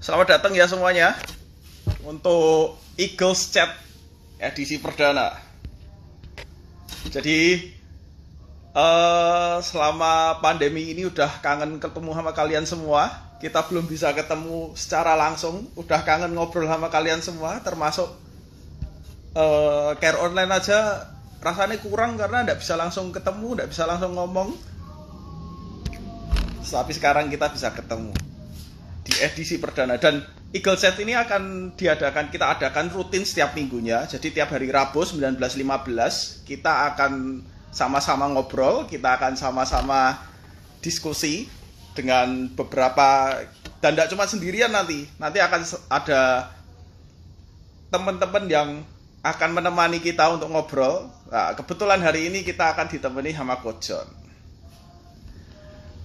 Selamat datang ya semuanya untuk Eagles Chat edisi perdana. Jadi uh, selama pandemi ini udah kangen ketemu sama kalian semua. Kita belum bisa ketemu secara langsung, udah kangen ngobrol sama kalian semua, termasuk uh, care online aja rasanya kurang karena nggak bisa langsung ketemu, nggak bisa langsung ngomong. Tapi sekarang kita bisa ketemu di edisi perdana dan Eagle Set ini akan diadakan kita adakan rutin setiap minggunya. Jadi tiap hari Rabu 19.15 kita akan sama-sama ngobrol, kita akan sama-sama diskusi dengan beberapa dan tidak cuma sendirian nanti. Nanti akan ada teman-teman yang akan menemani kita untuk ngobrol. Nah, kebetulan hari ini kita akan ditemani sama John.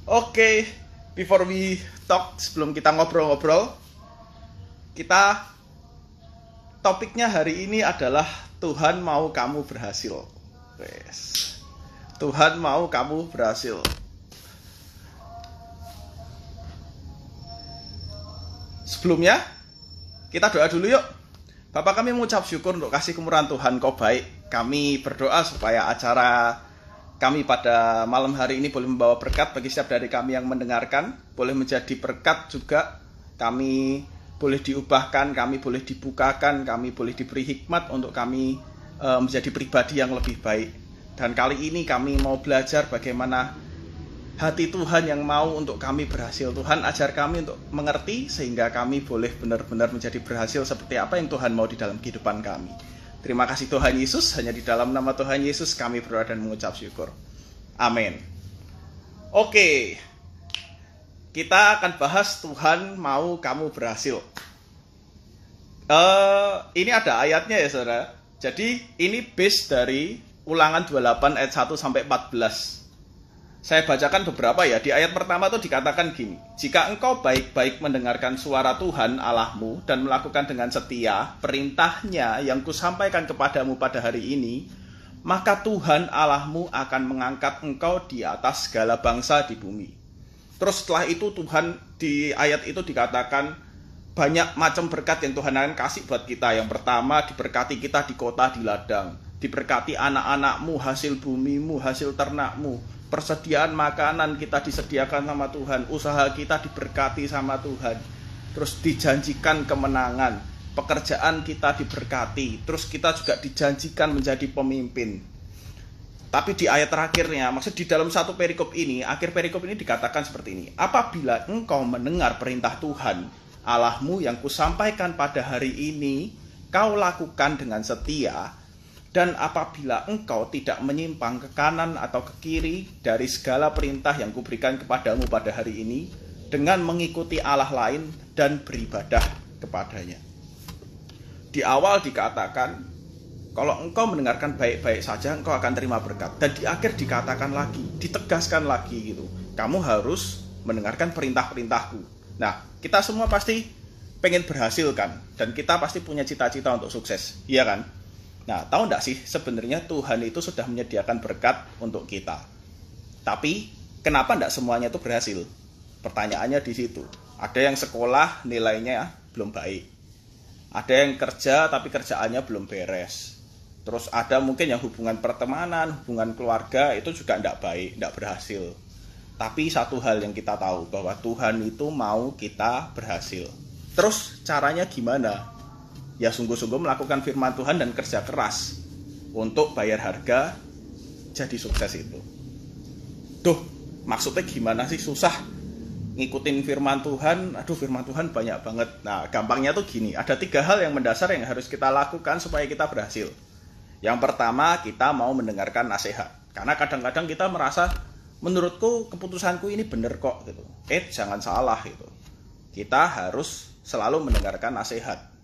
Oke, before we talk sebelum kita ngobrol-ngobrol, kita topiknya hari ini adalah Tuhan mau kamu berhasil. Yes. Tuhan mau kamu berhasil. Sebelumnya, kita doa dulu yuk. Bapak kami mengucap syukur untuk kasih kemurahan Tuhan kau baik. Kami berdoa supaya acara kami pada malam hari ini boleh membawa berkat bagi setiap dari kami yang mendengarkan, boleh menjadi berkat juga kami boleh diubahkan, kami boleh dibukakan, kami boleh diberi hikmat untuk kami e, menjadi pribadi yang lebih baik. Dan kali ini kami mau belajar bagaimana hati Tuhan yang mau untuk kami berhasil. Tuhan ajar kami untuk mengerti sehingga kami boleh benar-benar menjadi berhasil seperti apa yang Tuhan mau di dalam kehidupan kami. Terima kasih Tuhan Yesus, hanya di dalam nama Tuhan Yesus kami berdoa dan mengucap syukur. Amin. Oke, kita akan bahas Tuhan mau kamu berhasil. Uh, ini ada ayatnya ya saudara. Jadi ini base dari ulangan 28 ayat 1 sampai 14. Saya bacakan beberapa ya. Di ayat pertama itu dikatakan gini. Jika engkau baik-baik mendengarkan suara Tuhan Allahmu dan melakukan dengan setia perintahnya yang kusampaikan kepadamu pada hari ini, maka Tuhan Allahmu akan mengangkat engkau di atas segala bangsa di bumi. Terus setelah itu Tuhan di ayat itu dikatakan banyak macam berkat yang Tuhan akan kasih buat kita. Yang pertama diberkati kita di kota di ladang. Diberkati anak-anakmu, hasil bumimu, hasil ternakmu persediaan makanan kita disediakan sama Tuhan, usaha kita diberkati sama Tuhan, terus dijanjikan kemenangan, pekerjaan kita diberkati, terus kita juga dijanjikan menjadi pemimpin. Tapi di ayat terakhirnya, maksud di dalam satu perikop ini, akhir perikop ini dikatakan seperti ini. Apabila engkau mendengar perintah Tuhan, Allahmu yang kusampaikan pada hari ini, kau lakukan dengan setia, dan apabila engkau tidak menyimpang ke kanan atau ke kiri dari segala perintah yang kuberikan kepadamu pada hari ini, dengan mengikuti Allah lain dan beribadah kepadanya. Di awal dikatakan, kalau engkau mendengarkan baik-baik saja, engkau akan terima berkat. Dan di akhir dikatakan lagi, ditegaskan lagi gitu. Kamu harus mendengarkan perintah-perintahku. Nah, kita semua pasti pengen berhasil kan? Dan kita pasti punya cita-cita untuk sukses, iya kan? Nah, tahu nggak sih sebenarnya Tuhan itu sudah menyediakan berkat untuk kita. Tapi kenapa nggak semuanya itu berhasil? Pertanyaannya di situ. Ada yang sekolah nilainya belum baik. Ada yang kerja tapi kerjaannya belum beres. Terus ada mungkin yang hubungan pertemanan, hubungan keluarga itu juga tidak baik, tidak berhasil. Tapi satu hal yang kita tahu bahwa Tuhan itu mau kita berhasil. Terus caranya gimana? Ya sungguh-sungguh melakukan firman Tuhan dan kerja keras untuk bayar harga jadi sukses itu. Tuh, maksudnya gimana sih susah ngikutin firman Tuhan? Aduh, firman Tuhan banyak banget. Nah, gampangnya tuh gini, ada tiga hal yang mendasar yang harus kita lakukan supaya kita berhasil. Yang pertama, kita mau mendengarkan nasihat. Karena kadang-kadang kita merasa, menurutku keputusanku ini bener kok gitu. Eh, jangan salah gitu. Kita harus selalu mendengarkan nasihat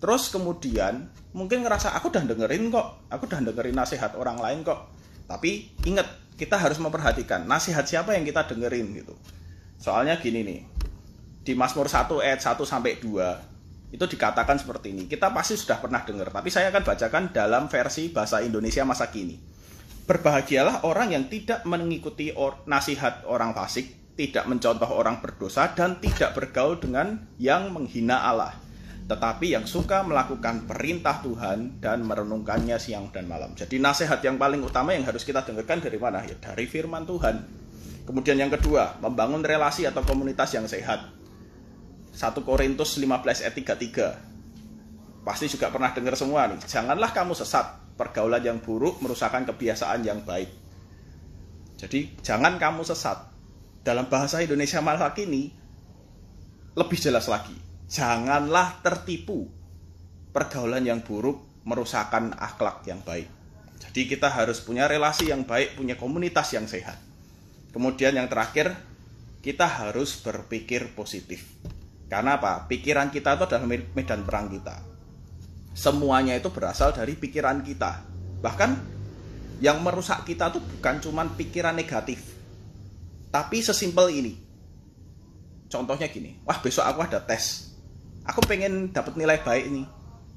Terus kemudian mungkin ngerasa aku udah dengerin kok, aku udah dengerin nasihat orang lain kok. Tapi ingat, kita harus memperhatikan nasihat siapa yang kita dengerin gitu. Soalnya gini nih, di Mazmur 1 ayat 1 sampai 2 itu dikatakan seperti ini. Kita pasti sudah pernah dengar, tapi saya akan bacakan dalam versi bahasa Indonesia masa kini. Berbahagialah orang yang tidak mengikuti or nasihat orang fasik, tidak mencontoh orang berdosa, dan tidak bergaul dengan yang menghina Allah. Tetapi yang suka melakukan perintah Tuhan dan merenungkannya siang dan malam. Jadi nasihat yang paling utama yang harus kita dengarkan dari mana? Ya dari firman Tuhan. Kemudian yang kedua, membangun relasi atau komunitas yang sehat. 1 Korintus 15 ayat 33. Pasti juga pernah dengar semua nih. Janganlah kamu sesat. Pergaulan yang buruk merusakkan kebiasaan yang baik. Jadi jangan kamu sesat dalam bahasa Indonesia masa kini lebih jelas lagi. Janganlah tertipu. Pergaulan yang buruk merusakkan akhlak yang baik. Jadi kita harus punya relasi yang baik, punya komunitas yang sehat. Kemudian yang terakhir, kita harus berpikir positif. Karena apa? Pikiran kita itu adalah medan perang kita. Semuanya itu berasal dari pikiran kita. Bahkan yang merusak kita itu bukan cuma pikiran negatif, tapi sesimpel ini. Contohnya gini, wah besok aku ada tes. Aku pengen dapat nilai baik ini.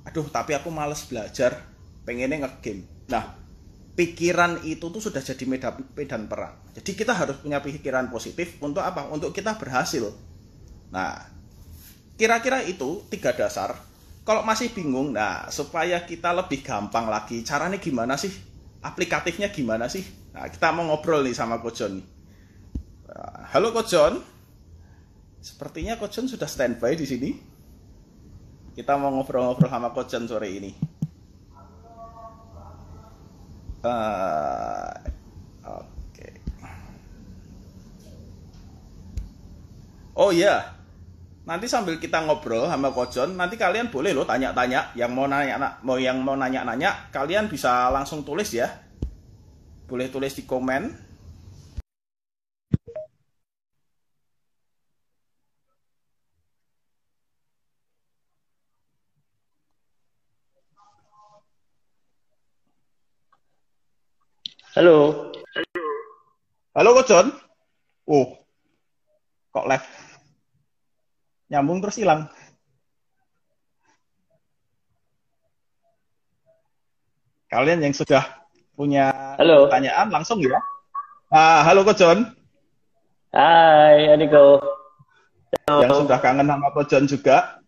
Aduh, tapi aku males belajar, pengennya ngegame. Nah, pikiran itu tuh sudah jadi medan, medan perang. Jadi kita harus punya pikiran positif untuk apa? Untuk kita berhasil. Nah, kira-kira itu tiga dasar. Kalau masih bingung, nah supaya kita lebih gampang lagi, caranya gimana sih? Aplikatifnya gimana sih? Nah, kita mau ngobrol nih sama John nih. Halo John. Sepertinya John sudah standby di sini. Kita mau ngobrol-ngobrol sama John sore ini. Uh, Oke. Okay. Oh iya. Nanti sambil kita ngobrol sama John, nanti kalian boleh loh tanya-tanya. Yang mau nanya, mau yang mau nanya-nanya, kalian bisa langsung tulis ya. Boleh tulis di komen Halo. Halo Coach John. Oh, kok live? Nyambung terus hilang. Kalian yang sudah punya halo. pertanyaan langsung ya. Ah, halo Coach John. Hai. Halo. Yang sudah kangen sama Coach John juga.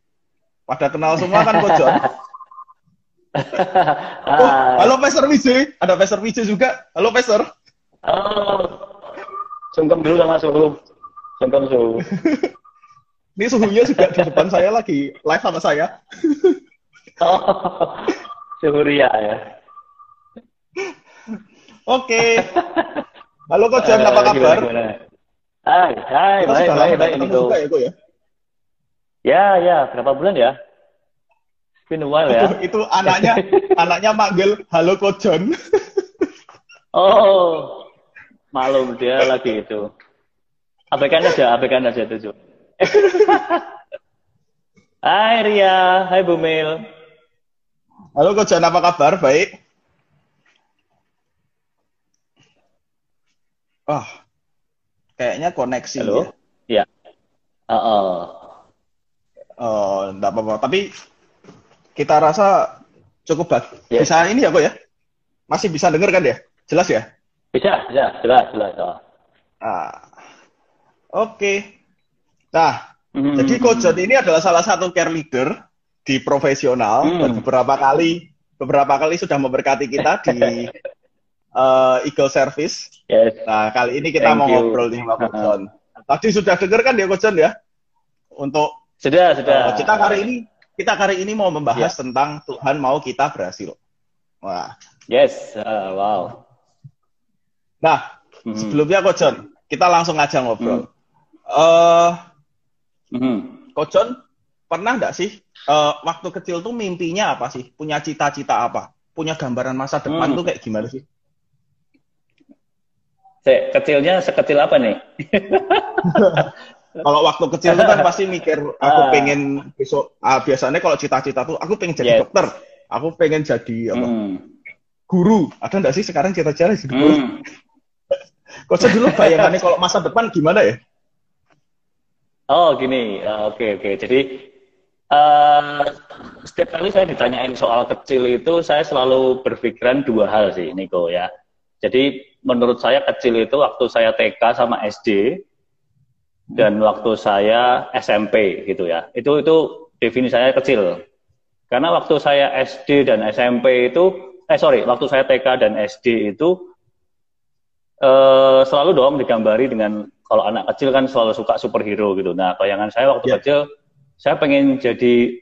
Pada kenal semua kan Coach John? oh, halo Pastor Wiji, ada Pastor Wiji juga. Halo Pastor. Oh, sungkem dulu sama suhu. Sungkem suhu. Ini suhunya juga di depan saya lagi live sama saya. oh, suhu ria ya. Oke. Halo Coach John, apa kabar? Hai, hai, baik, baik, baik, ini juga ya, ya? Ya, ya, berapa bulan ya? Been a while ya. Itu, itu anaknya anaknya manggil halo Kojon. oh, malum dia lagi itu. Abaikan aja, abaikan aja itu. hai Ria, hai Bumil. Halo Kojon, apa kabar? Baik. Oh, kayaknya koneksi. Halo? Ya. Uh -oh. Oh, enggak apa-apa. Tapi kita rasa cukup bagus. Yeah. Bisa ini ya kok ya? Masih bisa denger kan ya? Jelas ya? Bisa, bisa, jelas, jelas. Oh. Ah. Oke. Okay. Nah, mm-hmm. jadi Coach John ini adalah salah satu care leader di profesional mm. dan beberapa kali beberapa kali sudah memberkati kita di uh, Eagle Service. Yes. Nah, kali ini kita Thank mau you. ngobrol nih sama Coach John. Tadi sudah dengar kan ya Coach John ya? Untuk sudah, sudah. Uh, kita hari ini kita kali ini mau membahas yeah. tentang Tuhan mau kita berhasil. Wah. Yes, uh, wow. Nah, mm-hmm. sebelumnya Coach John, kita langsung aja ngobrol. Mm-hmm. Uh, mm-hmm. Coach John, pernah nggak sih uh, waktu kecil tuh mimpinya apa sih? Punya cita-cita apa? Punya gambaran masa depan mm. tuh kayak gimana sih? Se kecilnya sekecil apa nih? kalau waktu kecil tuh kan pasti mikir aku ah. pengen besok ah, biasanya kalau cita-cita tuh aku pengen jadi yes. dokter aku pengen jadi apa mm. guru ada nggak sih sekarang cita-cita jadi guru mm. kok dulu bayangannya kalau masa depan gimana ya oh gini uh, oke okay, oke okay. jadi uh, setiap kali saya ditanyain soal kecil itu saya selalu berpikiran dua hal sih Niko ya jadi menurut saya kecil itu waktu saya TK sama SD dan waktu saya SMP gitu ya. Itu itu definisi saya kecil. Karena waktu saya SD dan SMP itu eh sorry, waktu saya TK dan SD itu eh, selalu dong digambari dengan kalau anak kecil kan selalu suka superhero gitu. Nah, bayangan saya waktu yeah. kecil saya pengen jadi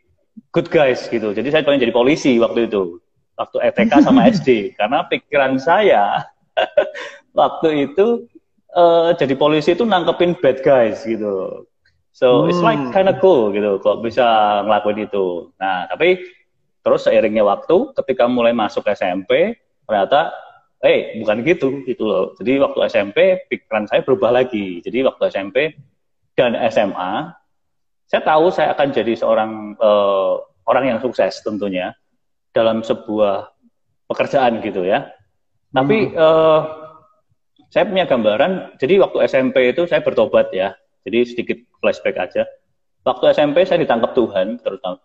good guys gitu. Jadi saya pengen jadi polisi waktu itu. Waktu TK sama SD karena pikiran saya waktu itu uh, jadi polisi itu nangkepin bad guys gitu. So hmm. it's like hmm. kind of cool gitu kok bisa ngelakuin itu. Nah tapi terus seiringnya waktu ketika mulai masuk SMP ternyata eh hey, bukan gitu gitu loh. Jadi waktu SMP pikiran saya berubah lagi. Jadi waktu SMP dan SMA saya tahu saya akan jadi seorang uh, orang yang sukses tentunya dalam sebuah pekerjaan gitu ya. Tapi hmm. uh, saya punya gambaran, jadi waktu SMP itu saya bertobat ya, jadi sedikit flashback aja. Waktu SMP saya ditangkap Tuhan, terutama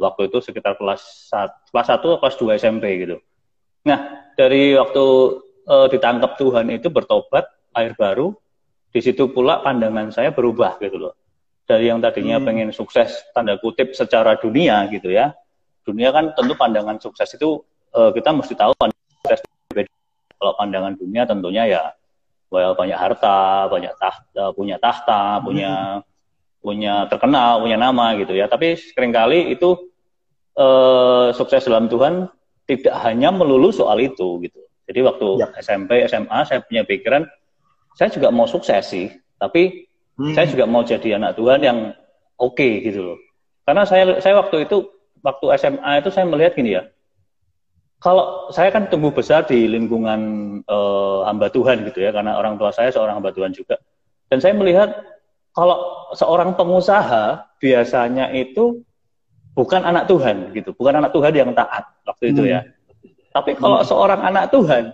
waktu itu sekitar kelas 1, kelas 1 atau kelas 2 SMP gitu. Nah, dari waktu uh, ditangkap Tuhan itu bertobat, air baru, di situ pula pandangan saya berubah gitu loh. Dari yang tadinya hmm. pengen sukses, tanda kutip, secara dunia gitu ya. Dunia kan tentu pandangan sukses itu uh, kita mesti tahu sukses kalau pandangan dunia tentunya ya well, banyak harta, banyak tahta, punya tahta, hmm. punya punya terkenal, punya nama gitu ya. Tapi sering kali itu eh, sukses dalam Tuhan tidak hanya melulu soal itu gitu. Jadi waktu ya. SMP, SMA saya punya pikiran saya juga mau sukses sih, tapi hmm. saya juga mau jadi anak Tuhan yang oke okay, gitu loh. Karena saya saya waktu itu waktu SMA itu saya melihat gini ya, kalau saya kan tumbuh besar di lingkungan uh, hamba Tuhan gitu ya, karena orang tua saya seorang hamba Tuhan juga. Dan saya melihat kalau seorang pengusaha biasanya itu bukan anak Tuhan gitu, bukan anak Tuhan yang taat waktu itu ya. Hmm. Tapi kalau hmm. seorang anak Tuhan,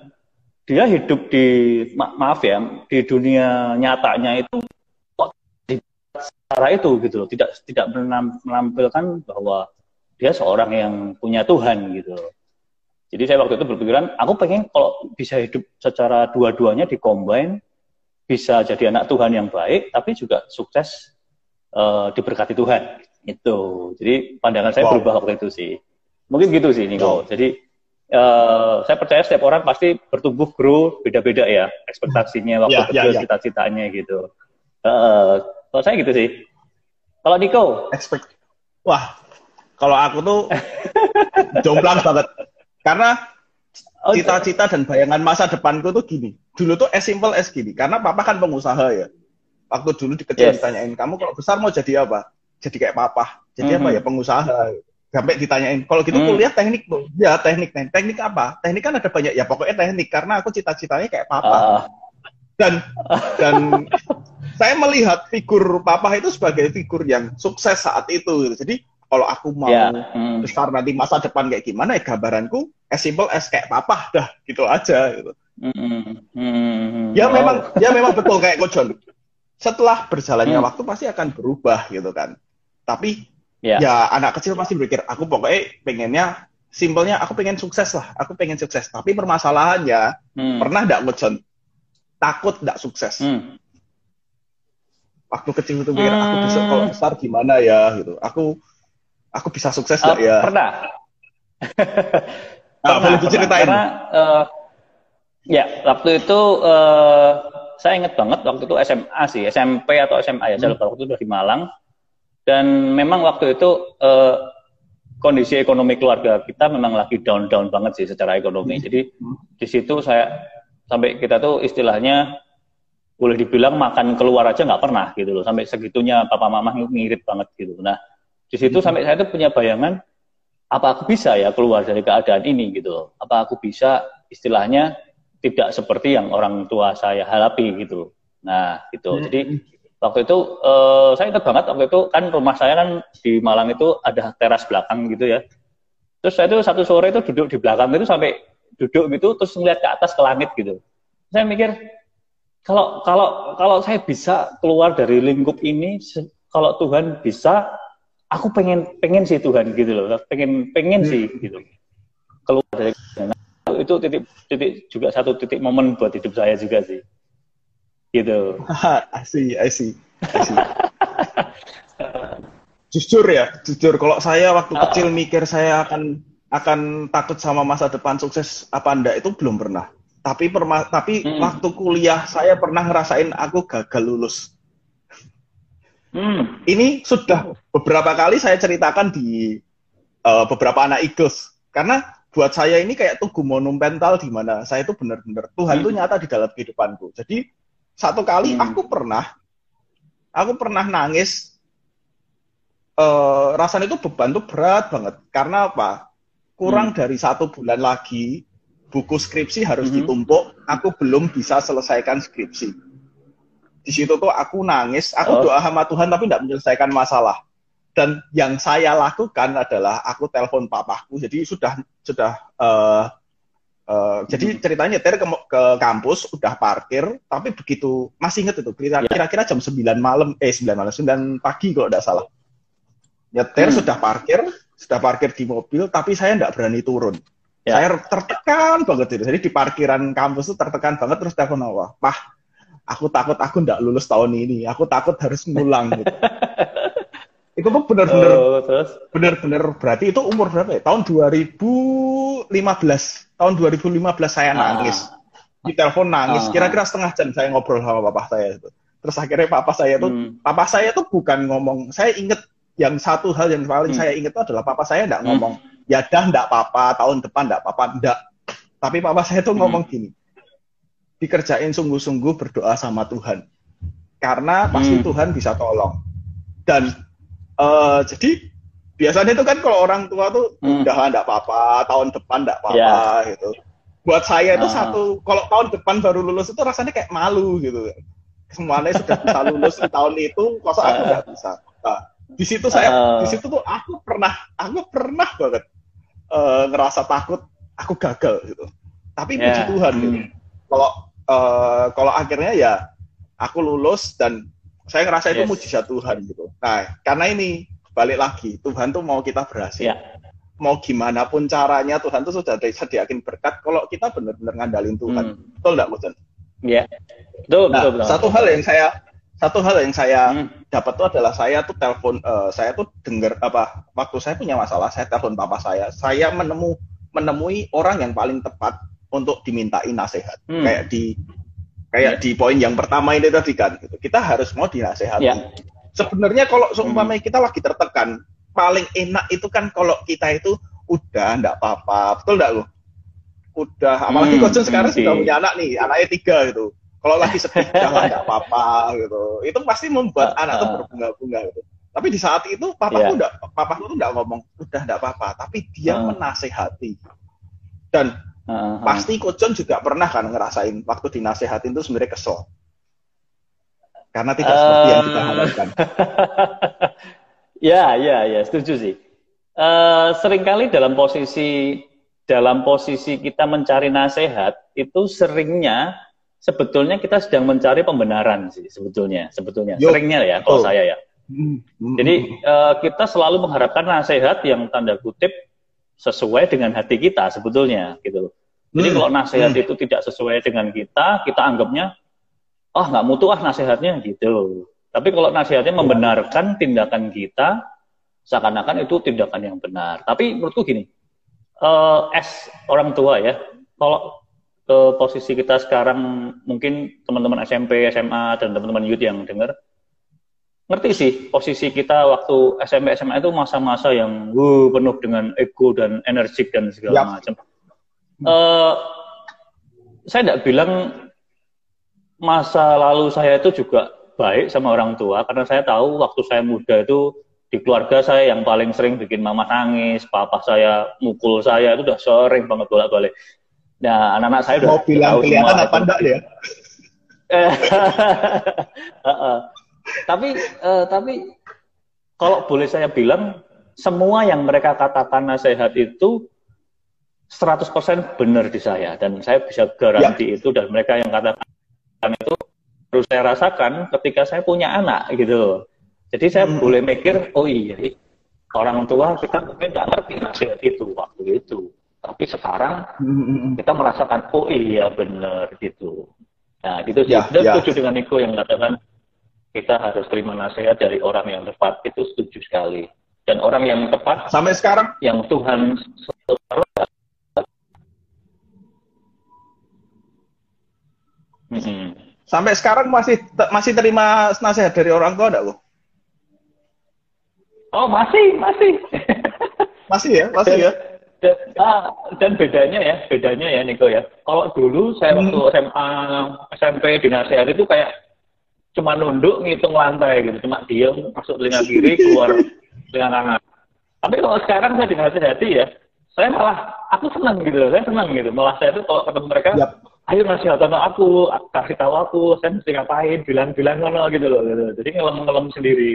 dia hidup di ma maaf ya, di dunia nyatanya itu kok cara itu gitu loh, tidak tidak menampilkan bahwa dia seorang yang punya Tuhan gitu loh. Jadi saya waktu itu berpikiran, aku pengen kalau bisa hidup secara dua-duanya dikombin, bisa jadi anak Tuhan yang baik, tapi juga sukses uh, diberkati Tuhan. Itu. Jadi pandangan saya wow. berubah waktu itu sih. Mungkin gitu sih, Niko. Wow. Jadi uh, saya percaya setiap orang pasti bertumbuh grow beda-beda ya ekspektasinya waktu yeah, kecil, yeah, yeah. cita-citanya gitu. Uh, kalau saya gitu sih. Kalau Niko? Expect. Wah, kalau aku tuh jomplang banget. Karena cita-cita dan bayangan masa depanku tuh gini. Dulu tuh as simple as gini. Karena papa kan pengusaha ya. Waktu dulu di kecil yes. ditanyain, kamu kalau besar mau jadi apa? Jadi kayak papa. Jadi mm -hmm. apa ya? Pengusaha. Sampai ditanyain, kalau gitu mm. kuliah teknik tuh. Ya teknik, teknik. Teknik apa? Teknik kan ada banyak. Ya pokoknya teknik. Karena aku cita-citanya kayak papa. Uh. Dan dan saya melihat figur papa itu sebagai figur yang sukses saat itu. Jadi kalau aku mau yeah. hmm. besar nanti masa depan kayak gimana ya gambaranku as simple as kayak papa dah gitu aja gitu. Mm -hmm. Ya oh. memang ya memang betul kayak Kojon. Setelah berjalannya mm. waktu pasti akan berubah gitu kan. Tapi yeah. ya anak kecil pasti berpikir aku pokoknya pengennya simpelnya aku pengen sukses lah, aku pengen sukses. Tapi permasalahannya mm. pernah enggak Kojon takut enggak sukses? Mm. Waktu kecil itu pikir aku bisa kalau hmm. besar gimana ya gitu. Aku aku bisa sukses nggak uh, ya? Pernah. nah, boleh diceritain. Karena uh, ya waktu itu uh, saya ingat banget waktu itu SMA sih, SMP atau SMA ya, saya lupa waktu itu di Malang. Dan memang waktu itu uh, kondisi ekonomi keluarga kita memang lagi down-down banget sih secara ekonomi. Hmm. Jadi di situ saya sampai kita tuh istilahnya boleh dibilang makan keluar aja nggak pernah gitu loh. Sampai segitunya papa mama ngirit banget gitu. Nah di situ sampai saya tuh punya bayangan apa aku bisa ya keluar dari keadaan ini gitu loh. Apa aku bisa istilahnya tidak seperti yang orang tua saya hadapi gitu. Nah, gitu. Hmm. Jadi waktu itu uh, saya ingat banget waktu itu kan rumah saya kan di Malang itu ada teras belakang gitu ya. Terus saya tuh satu sore itu duduk di belakang itu sampai duduk gitu terus ngeliat ke atas ke langit gitu. Saya mikir kalau kalau kalau saya bisa keluar dari lingkup ini kalau Tuhan bisa aku pengen pengen sih Tuhan gitu loh pengen pengen hmm. sih gitu keluar dari nah, itu titik titik juga satu titik momen buat hidup saya juga sih gitu I see I see jujur ya, jujur kalau saya waktu kecil mikir saya akan akan takut sama masa depan sukses apa enggak itu belum pernah. Tapi perma tapi hmm. waktu kuliah saya pernah ngerasain aku gagal lulus. Hmm. Ini sudah beberapa kali saya ceritakan di uh, beberapa anak Eagles. Karena buat saya ini kayak tugu monumental di mana saya itu benar-benar Tuhan itu hmm. nyata di dalam kehidupanku. Jadi satu kali hmm. aku pernah aku pernah nangis uh, rasanya itu beban tuh berat banget karena apa kurang hmm. dari satu bulan lagi buku skripsi harus hmm. ditumpuk aku belum bisa selesaikan skripsi di situ tuh aku nangis aku oh. doa sama Tuhan tapi tidak menyelesaikan masalah dan yang saya lakukan adalah aku telepon papaku jadi sudah sudah uh, Uh, jadi ceritanya nyetir ke, ke kampus udah parkir tapi begitu masih inget itu ya. kira-kira jam 9 malam eh 9 malam 9 pagi kalau tidak salah nyetir hmm. sudah parkir sudah parkir di mobil tapi saya tidak berani turun ya. saya tertekan banget itu jadi di parkiran kampus itu tertekan banget terus telepon apa pah aku takut aku tidak lulus tahun ini aku takut harus ngulang gitu itu tuh benar-benar oh, benar-benar berarti itu umur berapa ya? Tahun 2015. Tahun 2015 saya ah. nangis. Di telepon nangis. Ah. Kira-kira setengah jam saya ngobrol sama papa saya itu. Terus akhirnya papa saya tuh hmm. papa saya tuh bukan ngomong, saya inget yang satu hal yang paling hmm. saya inget itu adalah papa saya enggak hmm. ngomong, ya dah enggak apa-apa, tahun depan enggak apa-apa, enggak. Tapi papa saya tuh hmm. ngomong gini, dikerjain sungguh-sungguh berdoa sama Tuhan. Karena pasti hmm. Tuhan bisa tolong. Dan uh, jadi biasanya itu kan kalau orang tua tuh hmm. udah nggak apa-apa, tahun depan nggak apa-apa yeah. gitu. Buat saya itu uh. satu, kalau tahun depan baru lulus itu rasanya kayak malu gitu. Semuanya sudah bisa lulus di tahun itu, kok aku nggak bisa. Nah, di situ saya, uh. di situ tuh aku pernah, aku pernah banget uh, ngerasa takut, aku gagal gitu. Tapi yeah. puji Tuhan gitu. hmm. Kalau uh, kalau akhirnya ya aku lulus dan saya ngerasa itu yes. mujizat Tuhan gitu. Nah, karena ini balik lagi, Tuhan tuh mau kita berhasil. Yeah. Mau gimana pun caranya, Tuhan tuh sudah sediakin berkat kalau kita benar-benar ngandalin Tuhan. Hmm. Betul nggak, Musen? Iya. Betul, nah, betul, betul. Satu hal yang saya satu hal yang saya hmm. dapat tuh adalah saya tuh telepon uh, saya tuh dengar apa waktu saya punya masalah saya telepon papa saya saya menemu menemui orang yang paling tepat untuk dimintain nasihat hmm. kayak di Kayak di poin yang pertama ini tadi kan, gitu. kita harus mau dinasehati. Ya. Sebenarnya kalau seumpamanya hmm. kita lagi tertekan, paling enak itu kan kalau kita itu udah ndak apa-apa, betul ndak lo? Udah, apalagi hmm, Kojon sekarang okay. sudah punya anak nih, anaknya tiga gitu. Kalau lagi sedih, jangan ndak apa-apa gitu. Itu pasti membuat anak tuh berbunga-bunga gitu. Tapi di saat itu papa yeah. udah papa tuh ndak ngomong udah ndak apa-apa, tapi dia uh. menasehati. Dan Uh, Pasti Kojon juga pernah kan ngerasain waktu dinasehatin itu sebenarnya kesel. Karena tidak um, seperti yang kita harapkan. ya, ya, ya, setuju sih. Uh, sering kali dalam posisi dalam posisi kita mencari nasihat itu seringnya sebetulnya kita sedang mencari pembenaran sih sebetulnya sebetulnya Yo, seringnya ya kalau saya ya. Hmm, hmm, Jadi uh, kita selalu mengharapkan nasihat yang tanda kutip sesuai dengan hati kita sebetulnya gitu loh. Jadi hmm. kalau nasihat hmm. itu tidak sesuai dengan kita, kita anggapnya oh nggak mutu ah nasihatnya gitu. Tapi kalau nasihatnya iya. membenarkan tindakan kita, seakan-akan itu tindakan yang benar. Tapi menurutku gini, uh, as orang tua ya, kalau ke posisi kita sekarang mungkin teman-teman SMP, SMA dan teman-teman youth yang dengar ngerti sih posisi kita waktu SMP SMA itu masa-masa yang wuh, penuh dengan ego dan energik dan segala yep. macam. Uh, saya tidak bilang masa lalu saya itu juga baik sama orang tua karena saya tahu waktu saya muda itu di keluarga saya yang paling sering bikin mama nangis, papa saya mukul saya itu udah sering banget bolak-balik. Nah, anak-anak saya udah mau bilang kelihatan apa enggak ya? tapi uh, tapi kalau boleh saya bilang semua yang mereka katakan nasihat itu 100% benar di saya dan saya bisa garansi ya. itu dan mereka yang katakan itu harus saya rasakan ketika saya punya anak gitu. Jadi saya hmm. boleh mikir, oh iya, orang tua kita mungkin nggak ngerti nasihat itu waktu itu. Tapi sekarang hmm. kita merasakan, oh iya benar gitu. Nah, gitu sih. Ya, ya. setuju dengan Niko yang katakan kita harus terima nasihat dari orang yang tepat itu setuju sekali dan orang yang tepat sampai sekarang yang Tuhan hmm. sampai sekarang masih masih terima nasihat dari orang tua enggak bu? Oh masih masih masih ya masih ya dan, ah, dan bedanya ya bedanya ya Niko ya kalau dulu saya hmm. waktu SMA SMP nasihat itu kayak cuma nunduk ngitung lantai gitu cuma diem masuk telinga kiri keluar telinga kanan tapi kalau sekarang saya dinasihati ya saya malah aku senang gitu saya senang gitu malah saya tuh kalau ketemu mereka yep. ayo nasihat tentang aku kasih tahu aku saya mesti ngapain bilang-bilang ngono gitu loh gitu. jadi ngelem-ngelem sendiri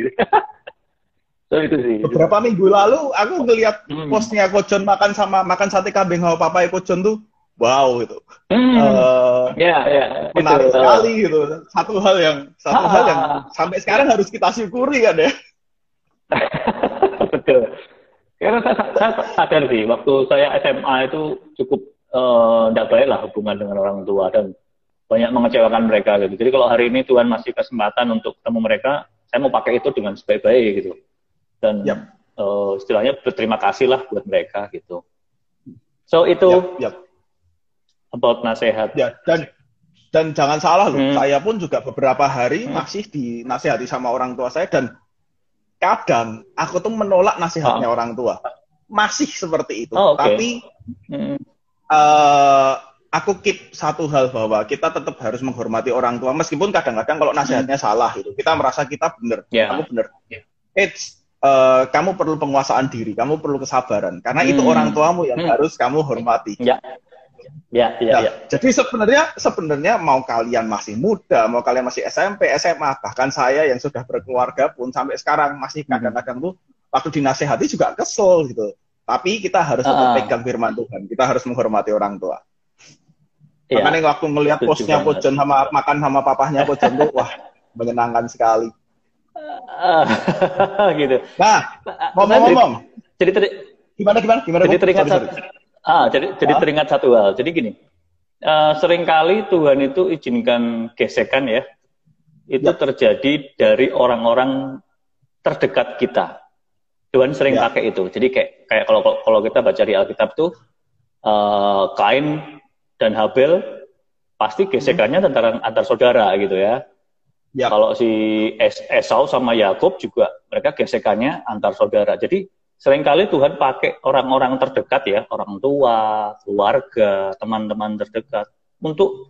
so itu sih beberapa minggu lalu aku ngeliat hmm. postnya Kojon makan sama makan sate kambing sama papa Kojon tuh wow gitu. Hmm. Uh, ya, ya. Menarik itu. sekali gitu. Satu hal yang satu ah. hal yang sampai sekarang harus kita syukuri kan ya. Betul. Karena saya, saya sadar sih, waktu saya SMA itu cukup tidak uh, baik lah hubungan dengan orang tua dan banyak mengecewakan mereka gitu. Jadi kalau hari ini Tuhan masih kesempatan untuk ketemu mereka, saya mau pakai itu dengan sebaik-baik gitu. Dan yep. uh, istilahnya berterima kasih lah buat mereka gitu. So itu yep, yep about nasihat. Ya, dan dan jangan salah loh, hmm. saya pun juga beberapa hari hmm. masih dinasehati sama orang tua saya dan kadang aku tuh menolak nasihatnya oh. orang tua. Masih seperti itu. Oh, okay. Tapi hmm. uh, aku keep satu hal bahwa kita tetap harus menghormati orang tua meskipun kadang-kadang kalau nasihatnya hmm. salah itu kita merasa kita benar, yeah. kamu benar. Yeah. It's uh, kamu perlu penguasaan diri, kamu perlu kesabaran karena hmm. itu orang tuamu yang hmm. harus kamu hormati. Yeah. Ya, ya, nah, ya. Jadi sebenarnya sebenarnya mau kalian masih muda, mau kalian masih SMP, SMA, bahkan saya yang sudah berkeluarga pun sampai sekarang masih hmm. kadang-kadang tuh waktu dinasehati juga kesel gitu. Tapi kita harus tetap uh. pegang firman Tuhan. Kita harus menghormati orang tua. Ya. Makanya waktu ngelihat postnya Pojon sama makan sama papahnya Pojon tuh wah menyenangkan sekali. Uh, gitu. Nah, ngomong-ngomong. Jadi, jadi gimana gimana gimana? Jadi teringat sorry, sorry. Ah, jadi jadi teringat satu hal. Jadi gini, uh, sering kali Tuhan itu izinkan gesekan ya, itu ya. terjadi dari orang-orang terdekat kita. Tuhan sering ya. pakai itu. Jadi kayak kayak kalau kalau kita baca di Alkitab tuh uh, Kain dan Habel pasti gesekannya hmm. antara antar saudara gitu ya. ya. Kalau si es Esau sama Yakub juga mereka gesekannya antar saudara. Jadi sering kali Tuhan pakai orang-orang terdekat ya, orang tua, keluarga, teman-teman terdekat untuk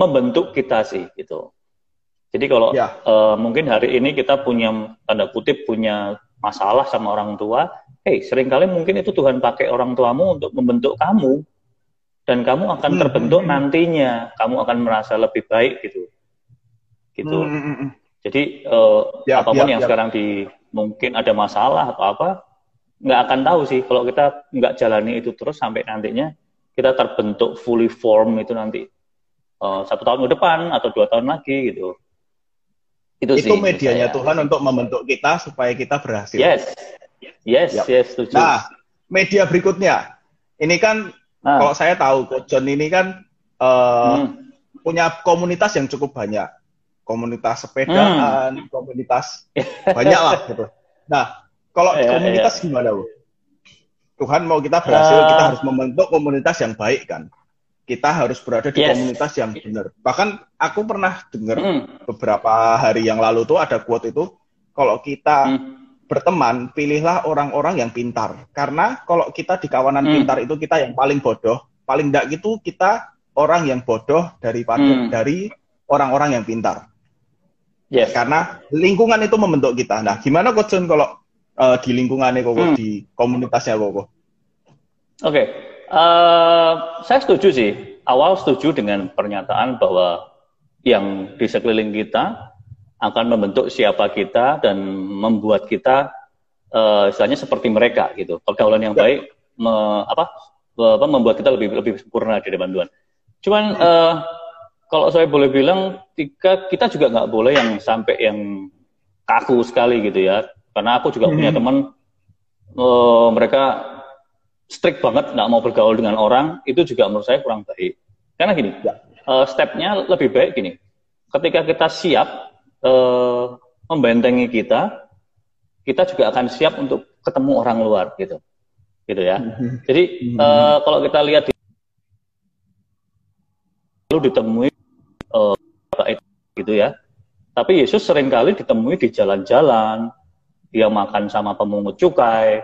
membentuk kita sih gitu. Jadi kalau ya. uh, mungkin hari ini kita punya tanda kutip punya masalah sama orang tua, hey sering kali mungkin itu Tuhan pakai orang tuamu untuk membentuk kamu dan kamu akan hmm. terbentuk nantinya, kamu akan merasa lebih baik gitu, gitu. Hmm. hmm, hmm. Jadi uh, ya, apa pun ya, yang ya. sekarang di mungkin ada masalah atau apa, nggak akan tahu sih kalau kita nggak jalani itu terus sampai nantinya kita terbentuk fully form itu nanti uh, satu tahun ke depan atau dua tahun lagi gitu. Itu, itu sih, medianya saya. Tuhan untuk membentuk kita supaya kita berhasil. Yes, yes, yep. yes, setuju. Nah, media berikutnya, ini kan nah. kalau saya tahu, John ini kan uh, hmm. punya komunitas yang cukup banyak, komunitas sepedaan, hmm. komunitas banyak lah gitu. Nah, kalau ya, komunitas ya. gimana, Bu? Tuhan mau kita berhasil, uh, kita harus membentuk komunitas yang baik kan. Kita harus berada di yes. komunitas yang benar. Bahkan aku pernah dengar mm. beberapa hari yang lalu tuh ada quote itu, kalau kita mm. berteman, pilihlah orang-orang yang pintar. Karena kalau kita di kawanan mm. pintar itu kita yang paling bodoh, paling tidak gitu kita orang yang bodoh daripada mm. dari orang-orang yang pintar. Yes. Karena lingkungan itu membentuk kita. Nah, gimana Coach John kalau uh, di lingkungannya kok, hmm. di komunitasnya kok. Oke, okay. uh, eh, saya setuju sih. Awal setuju dengan pernyataan bahwa yang di sekeliling kita akan membentuk siapa kita dan membuat kita uh, istilahnya seperti mereka gitu. Pergaulan yang ya. baik me, apa, apa membuat kita lebih lebih sempurna di depan Tuhan. Cuman uh, kalau saya boleh bilang, kita kita juga nggak boleh yang sampai yang kaku sekali gitu ya. Karena aku juga hmm. punya teman, uh, mereka strict banget, nggak mau bergaul dengan orang, itu juga menurut saya kurang baik. Karena gini, uh, stepnya lebih baik gini. Ketika kita siap uh, membentengi kita, kita juga akan siap untuk ketemu orang luar gitu, gitu ya. Jadi uh, kalau kita lihat di lalu ditemui uh, gitu ya. Tapi Yesus sering kali ditemui di jalan-jalan, dia makan sama pemungut cukai,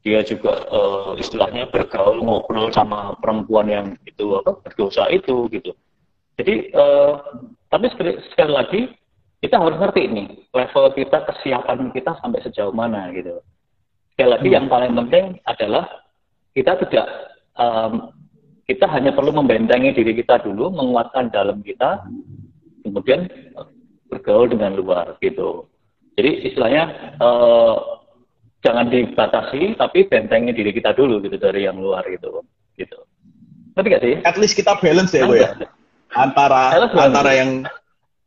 dia juga uh, istilahnya bergaul ngobrol sama perempuan yang itu apa berdosa itu gitu. Jadi uh, tapi sekali, sekali lagi kita harus ngerti nih level kita kesiapan kita sampai sejauh mana gitu. Sekali lagi hmm. yang paling penting adalah kita tidak um, kita hanya perlu membentengi diri kita dulu, menguatkan dalam kita, kemudian bergaul dengan luar gitu. Jadi istilahnya uh, jangan dibatasi tapi bentengi diri kita dulu gitu dari yang luar gitu gitu. Ngerti gak sih? At least kita balance ya bu ya? Antara antara yang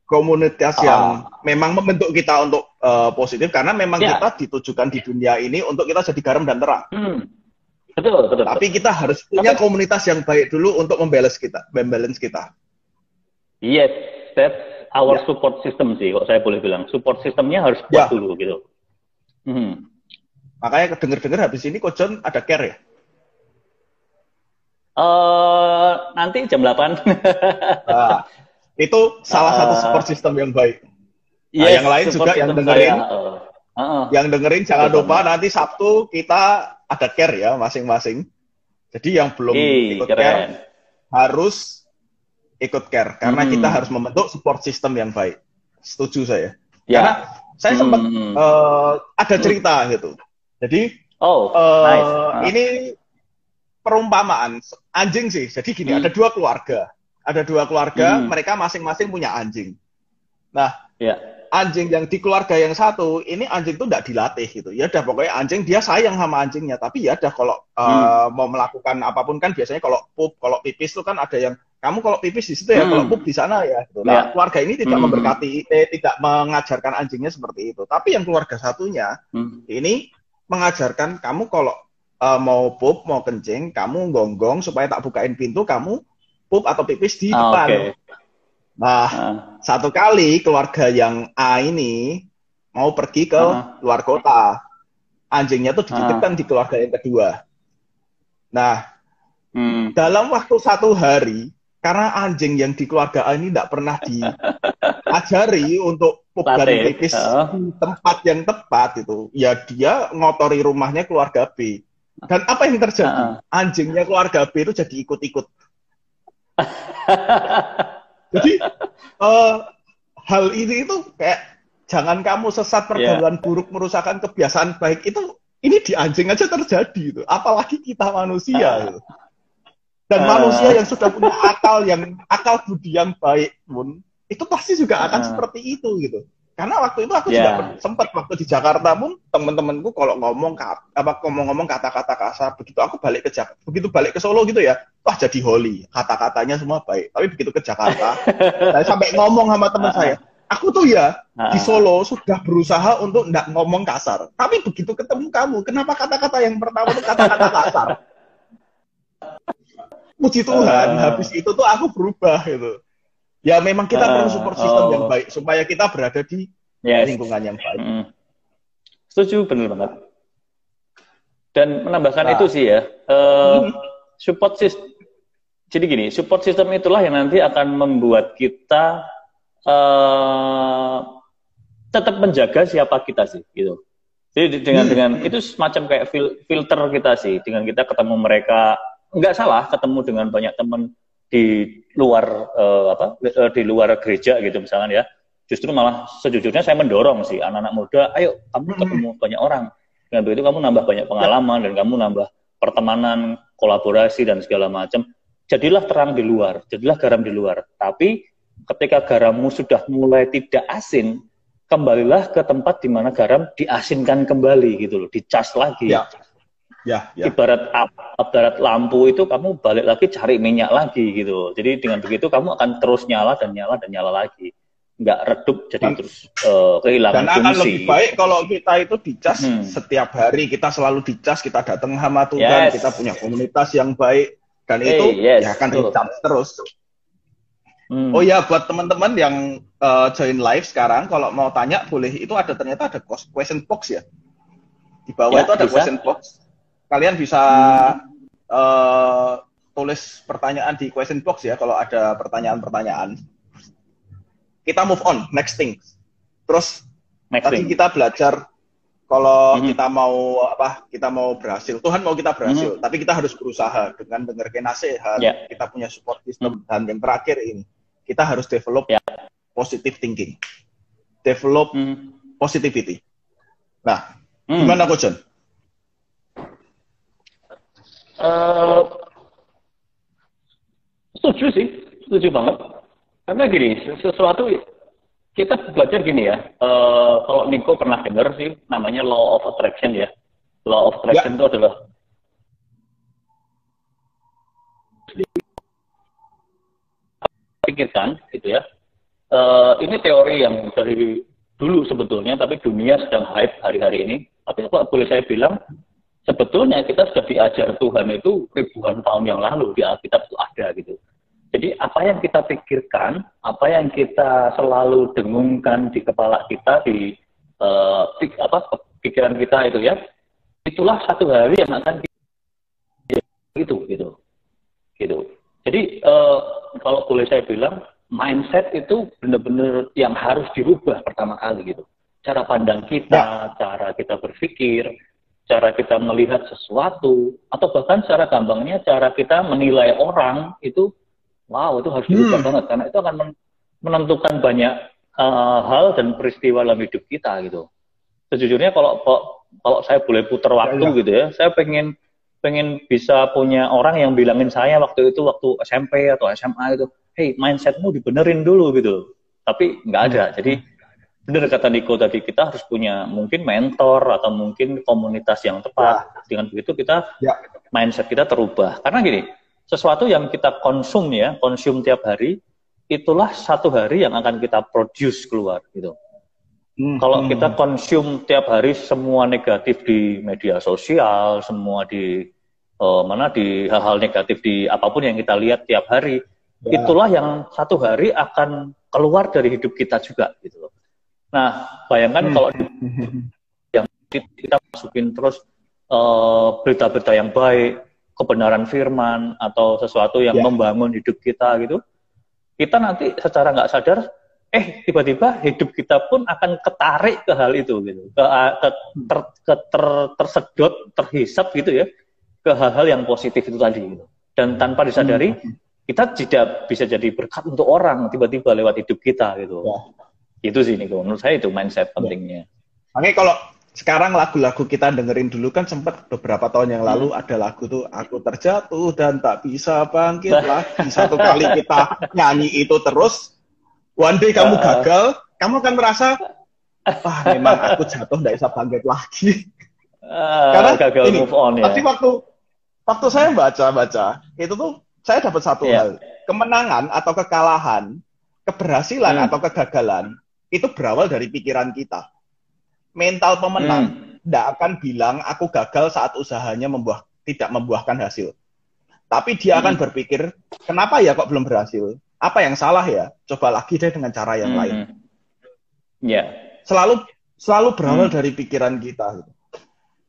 komunitas ah. yang memang membentuk kita untuk uh, positif karena memang ya. kita ditujukan di dunia ini untuk kita jadi garam dan terang. Hmm. betul betul tapi kita harus punya tapi, komunitas yang baik dulu untuk membalance kita membalance kita. Yes that's our ya. support system sih kok saya boleh bilang support systemnya harus kuat ya. dulu gitu hmm. Makanya denger-denger habis ini Coach John ada care ya? Uh, nanti jam 8. nah, itu salah uh, satu support system yang baik. Nah, yes, yang lain juga yang dengerin. Saya, uh, uh, yang dengerin jangan betul. lupa nanti Sabtu kita ada care ya masing-masing. Jadi yang belum ikut keren. care harus ikut care karena hmm. kita harus membentuk support system yang baik. Setuju saya. Ya. Karena saya sempat hmm. uh, ada cerita gitu. Jadi oh, uh, nice. uh. ini perumpamaan anjing sih. Jadi gini, hmm. ada dua keluarga. Ada dua keluarga, hmm. mereka masing-masing punya anjing. Nah, yeah. anjing yang di keluarga yang satu, ini anjing tuh tidak dilatih gitu. Ya udah pokoknya anjing dia sayang sama anjingnya, tapi ya udah kalau uh, hmm. mau melakukan apa pun kan biasanya kalau pup, kalau pipis tuh kan ada yang kamu kalau pipis di situ ya, hmm. kalau pup di sana ya. Gitu. Nah, yeah. keluarga ini tidak hmm. memberkati, eh, tidak mengajarkan anjingnya seperti itu. Tapi yang keluarga satunya hmm. ini mengajarkan kamu kalau uh, mau pup, mau kencing, kamu gonggong supaya tak bukain pintu, kamu pup atau pipis di ah, depan. Okay. Nah, uh. satu kali keluarga yang A ini mau pergi ke uh. luar kota. Anjingnya tuh dititipkan uh. di keluarga yang kedua. Nah, hmm. dalam waktu satu hari, karena anjing yang di keluarga A ini tidak pernah diajari untuk pup dan pipis di tempat yang tepat itu, ya dia ngotori rumahnya keluarga B. Dan apa yang terjadi? Uh. Anjingnya keluarga B itu jadi ikut-ikut. jadi uh, hal ini itu kayak jangan kamu sesat pergaulan yeah. buruk merusakkan kebiasaan baik itu ini di anjing aja terjadi itu apalagi kita manusia uh. itu. Dan uh. manusia yang sudah punya akal yang akal budi yang baik pun itu pasti juga akan uh. seperti itu gitu. Karena waktu itu aku yeah. juga sempat waktu di Jakarta pun temen-temenku kalau ngomong apa ngomong-ngomong kata-kata kasar begitu aku balik ke Jakarta begitu balik ke Solo gitu ya wah jadi holy kata-katanya semua baik tapi begitu ke Jakarta saya sampai ngomong sama teman saya aku tuh ya di Solo sudah berusaha untuk tidak ngomong kasar tapi begitu ketemu kamu kenapa kata-kata yang pertama itu kata-kata kasar puji Tuhan habis itu tuh aku berubah gitu Ya memang kita uh, perlu support system oh. yang baik supaya kita berada di yes. lingkungan yang baik. Mm. Setuju, benar banget. Dan menambahkan nah. itu sih ya, uh, mm. support system. Jadi gini, support system itulah yang nanti akan membuat kita uh, tetap menjaga siapa kita sih, gitu. Jadi dengan hmm. dengan itu semacam kayak fil filter kita sih, dengan kita ketemu mereka nggak salah ketemu dengan banyak teman di luar uh, apa uh, di luar gereja gitu misalnya ya. Justru malah sejujurnya saya mendorong sih anak-anak muda ayo kamu hmm. ketemu banyak orang. Dengan begitu kamu nambah banyak pengalaman dan kamu nambah pertemanan kolaborasi dan segala macam. Jadilah terang di luar jadilah garam di luar. Tapi ketika garammu sudah mulai tidak asin kembalilah ke tempat di mana garam diasinkan kembali gitu loh dicas lagi. Ya. Ya, ya. Ibarat ibarat lampu itu kamu balik lagi cari minyak lagi gitu. Jadi dengan begitu kamu akan terus nyala dan nyala dan nyala lagi. Nggak redup jadi dan, terus uh, kehilangan dan fungsi. Dan akan lebih baik kalau kita itu dicas hmm. setiap hari. Kita selalu dicas, kita datang sama Tuhan, yes. kita punya komunitas yang baik dan hey, itu yes, ya akan dicas terus. Hmm. Oh ya, buat teman-teman yang uh, join live sekarang, kalau mau tanya boleh. Itu ada ternyata ada question box ya. Di bawah ya, itu ada bisa. question box. Kalian bisa hmm. uh, tulis pertanyaan di question box ya kalau ada pertanyaan-pertanyaan. Kita move on, next thing. Terus next tadi thing. kita belajar kalau hmm. kita mau apa kita mau berhasil Tuhan mau kita berhasil hmm. tapi kita harus berusaha dengan dengarkan nasihat yeah. kita punya support system hmm. dan yang terakhir ini kita harus develop ya. positive thinking, develop hmm. positivity. Nah, hmm. gimana Coach John? Uh, setuju sih, setuju banget. Karena gini, sesuatu kita belajar gini ya. Uh, kalau Niko pernah dengar sih, namanya law of attraction ya. Law of attraction ya. itu adalah pikirkan gitu ya. Uh, ini teori yang dari dulu sebetulnya, tapi dunia sedang hype hari-hari ini. Tapi kalau boleh saya bilang, sebetulnya kita sudah diajar Tuhan itu ribuan tahun yang lalu di Alkitab itu ada gitu. Jadi apa yang kita pikirkan, apa yang kita selalu dengungkan di kepala kita, di uh, apa pikiran kita itu ya, itulah satu hari yang akan itu gitu, gitu. Jadi uh, kalau boleh saya bilang mindset itu benar-benar yang harus dirubah pertama kali gitu. Cara pandang kita, ya. cara kita berpikir, cara kita melihat sesuatu, atau bahkan secara gampangnya cara kita menilai orang itu, wow itu harus dirubah hmm. banget karena itu akan menentukan banyak uh, hal dan peristiwa dalam hidup kita gitu. Sejujurnya kalau kalau saya boleh putar waktu ya, ya. gitu ya, saya pengen pengen bisa punya orang yang bilangin saya waktu itu waktu SMP atau SMA itu, hey mindsetmu dibenerin dulu gitu. Tapi nggak ada. Hmm. Jadi benar kata Niko tadi kita harus punya mungkin mentor atau mungkin komunitas yang tepat. Ya. Dengan begitu kita ya. mindset kita terubah. Karena gini, sesuatu yang kita konsum ya, konsum tiap hari, itulah satu hari yang akan kita produce keluar gitu. Hmm. Kalau kita konsum tiap hari semua negatif di media sosial, semua di uh, mana di hal-hal negatif di apa pun yang kita lihat tiap hari, ya. itulah yang satu hari akan keluar dari hidup kita juga gitu loh. Nah, bayangkan hmm. kalau yang kita masukin terus eh, berita-berita uh, yang baik, kebenaran firman atau sesuatu yang ya. membangun hidup kita gitu, kita nanti secara nggak sadar eh tiba-tiba hidup kita pun akan ketarik ke hal itu gitu ke, ke ter, ke ter, tersedot terhisap gitu ya ke hal-hal yang positif itu tadi gitu. dan tanpa disadari hmm. kita tidak bisa jadi berkat untuk orang tiba-tiba lewat hidup kita gitu ya. Itu sih nih menurut saya itu mindset ya. pentingnya Oke kalau sekarang lagu-lagu kita dengerin dulu kan sempat beberapa tahun yang lalu hmm. ada lagu tuh aku terjatuh dan tak bisa bangkit lagi satu kali kita nyanyi itu terus one day kamu gagal, kamu akan merasa, ah memang aku jatuh tidak bisa bangkit lagi. Uh, Karena gagal ini, move on ya. Tapi waktu waktu saya baca-baca, itu tuh saya dapat satu yeah. hal. Kemenangan atau kekalahan, keberhasilan hmm. atau kegagalan, itu berawal dari pikiran kita. Mental pemenang tidak hmm. akan bilang aku gagal saat usahanya membuah, tidak membuahkan hasil. Tapi dia hmm. akan berpikir, kenapa ya kok belum berhasil? apa yang salah ya? Coba lagi deh dengan cara yang hmm. lain. Ya. Yeah. Selalu selalu berawal hmm. dari pikiran kita. Gitu.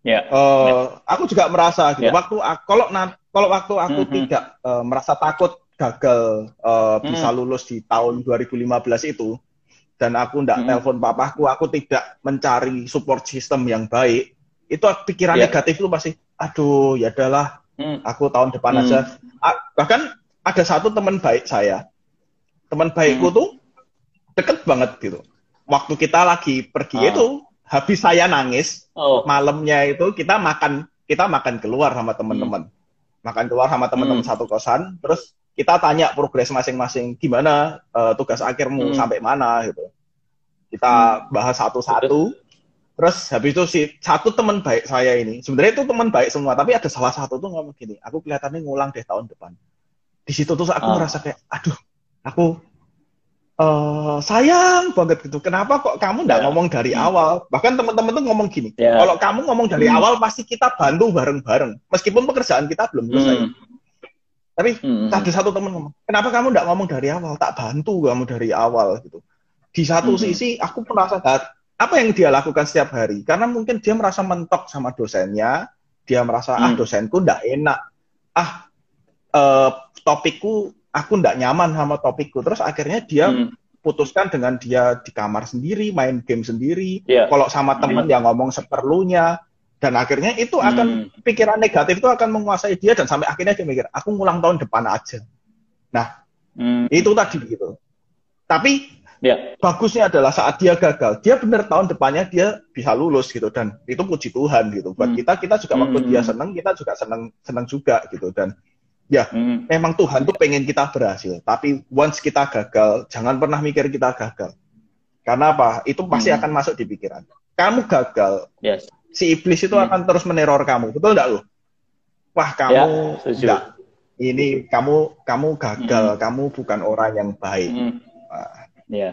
Ya. Yeah. Uh. Aku juga merasa gitu. Yeah. Waktu kalau kalau waktu aku mm -hmm. tidak uh, merasa takut gagal uh, mm. bisa lulus di tahun 2015 itu dan aku tidak mm. telepon papaku, aku tidak mencari support system yang baik. Itu pikiran yeah. negatif itu pasti, aduh ya adalah, mm. aku tahun depan mm. aja. bahkan ada satu teman baik saya, teman baikku hmm. tuh deket banget gitu. Waktu kita lagi pergi oh. itu, habis saya nangis, oh. malamnya itu kita makan kita makan keluar sama teman-teman. Hmm. Makan keluar sama teman-teman hmm. satu kosan, terus kita tanya progres masing-masing gimana uh, tugas akhirmu hmm. sampai mana gitu. Kita hmm. bahas satu-satu. Terus habis itu si satu teman baik saya ini, sebenarnya itu teman baik semua, tapi ada salah satu tuh ngomong gini, aku kelihatannya ngulang deh tahun depan. Di situ tuh aku oh. merasa kayak, aduh, aku uh, sayang banget gitu. Kenapa kok kamu nggak yeah. ngomong dari awal? Bahkan teman-teman tuh ngomong gini, yeah. kalau kamu ngomong dari hmm. awal pasti kita bantu bareng-bareng, meskipun pekerjaan kita belum selesai. Hmm. Tapi hmm. ada satu teman ngomong, kenapa kamu nggak ngomong dari awal? Tak bantu kamu dari awal gitu. Di satu hmm. sisi aku merasa apa yang dia lakukan setiap hari? Karena mungkin dia merasa mentok sama dosennya, dia merasa hmm. ah dosenku nggak enak, ah uh, topikku aku nggak nyaman sama topikku. Terus akhirnya dia hmm. putuskan dengan dia di kamar sendiri, main game sendiri. Yeah. Kalau sama teman hmm. yang ngomong seperlunya, dan akhirnya itu akan hmm. pikiran negatif itu akan menguasai dia dan sampai akhirnya dia mikir aku ngulang tahun depan aja nah hmm. itu tadi gitu tapi ya. bagusnya adalah saat dia gagal dia benar tahun depannya dia bisa lulus gitu dan itu puji Tuhan gitu buat hmm. kita kita juga waktu hmm. dia seneng kita juga seneng seneng juga gitu dan ya hmm. memang Tuhan tuh pengen kita berhasil tapi once kita gagal jangan pernah mikir kita gagal karena apa itu pasti hmm. akan masuk di pikiran kamu gagal yes si iblis itu hmm. akan terus meneror kamu. Betul enggak lo? Wah, kamu ya, enggak. Ini kamu kamu gagal, hmm. kamu bukan orang yang baik. Hmm. Ya.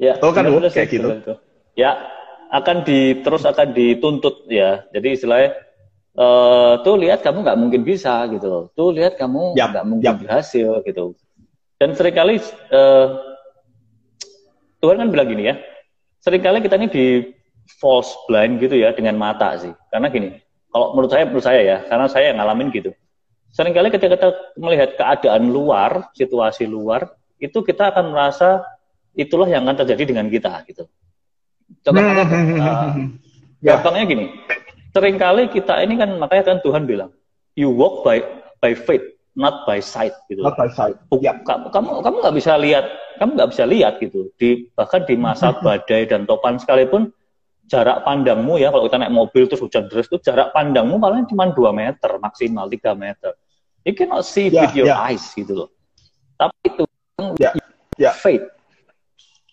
Ya, Betul kan lo kayak gitu. Ya, akan di terus akan dituntut ya. Jadi istilahnya uh, tuh lihat kamu nggak mungkin bisa gitu Tuh lihat kamu nggak mungkin yep. berhasil gitu. Dan sering kali uh, Tuhan kan bilang gini ya. Seringkali kita ini di false blind gitu ya dengan mata sih. Karena gini, kalau menurut saya menurut saya ya, karena saya yang ngalamin gitu. Seringkali ketika kita melihat keadaan luar, situasi luar, itu kita akan merasa itulah yang akan terjadi dengan kita gitu. Coba uh, gampangnya gini, sering kali kita ini kan makanya kan Tuhan bilang, you walk by by faith, not by sight gitu. Not by sight. Ya. Kamu kamu kamu nggak bisa lihat, kamu nggak bisa lihat gitu. Di bahkan di masa badai dan topan sekalipun jarak pandangmu ya kalau kita naik mobil terus hujan deras itu jarak pandangmu paling cuma 2 meter maksimal 3 meter. You cannot see yeah, with your yeah. eyes gitu loh. Tapi itu yeah, yeah. faith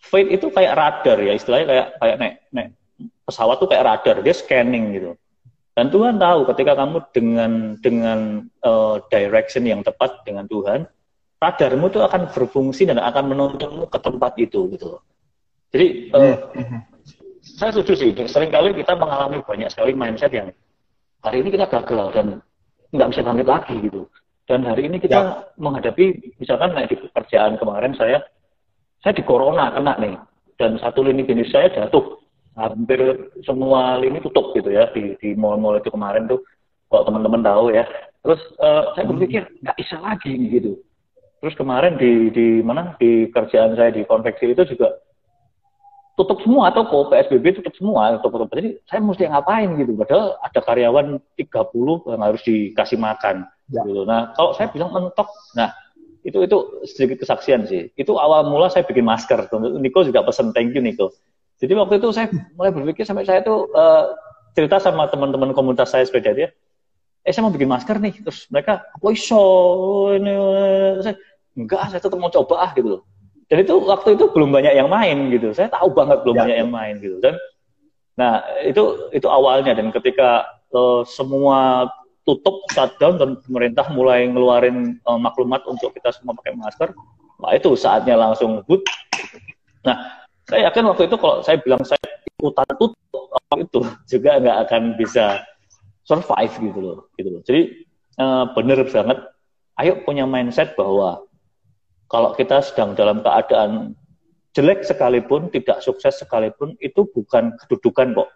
faith itu kayak radar ya istilahnya kayak kayak naik naik pesawat tuh kayak radar dia scanning gitu. Dan Tuhan tahu ketika kamu dengan dengan uh, direction yang tepat dengan Tuhan radarmu itu akan berfungsi dan akan menuntunmu ke tempat itu gitu jadi uh, mm -hmm saya setuju sih. Seringkali kita mengalami banyak sekali mindset yang hari ini kita gagal dan nggak bisa bangkit lagi gitu. Dan hari ini kita ya. menghadapi, misalkan kayak di pekerjaan kemarin saya, saya di corona kena nih, dan satu lini bisnis saya jatuh, hampir semua lini tutup gitu ya di di mall-mall itu kemarin tuh, kalau teman-teman tahu ya. Terus uh, saya berpikir nggak bisa lagi gitu. Terus kemarin di di mana di kerjaan saya di konveksi itu juga tutup semua toko PSBB tutup semua toko-toko jadi saya mesti ngapain gitu? Padahal ada karyawan 30 yang harus dikasih makan ya. gitu. Nah kalau saya bilang mentok nah itu itu sedikit kesaksian sih. Itu awal mula saya bikin masker. Niko juga pesen thank you Niko jadi waktu itu saya mulai berpikir sampai saya tuh uh, cerita sama teman-teman komunitas saya sepeda dia eh saya mau bikin masker nih. Terus mereka oh iso? Ini saya enggak saya tetap mau coba ah gitu loh dan itu waktu itu belum banyak yang main gitu. Saya tahu banget belum ya. banyak yang main gitu. Dan nah itu itu awalnya. Dan ketika uh, semua tutup shutdown dan pemerintah mulai ngeluarin uh, maklumat untuk kita semua pakai masker nah itu saatnya langsung good. Nah saya yakin waktu itu kalau saya bilang saya ikutan tutup itu juga nggak akan bisa survive gitu loh gitu loh. Jadi uh, bener banget ayo punya mindset bahwa kalau kita sedang dalam keadaan jelek sekalipun, tidak sukses sekalipun, itu bukan kedudukan kok.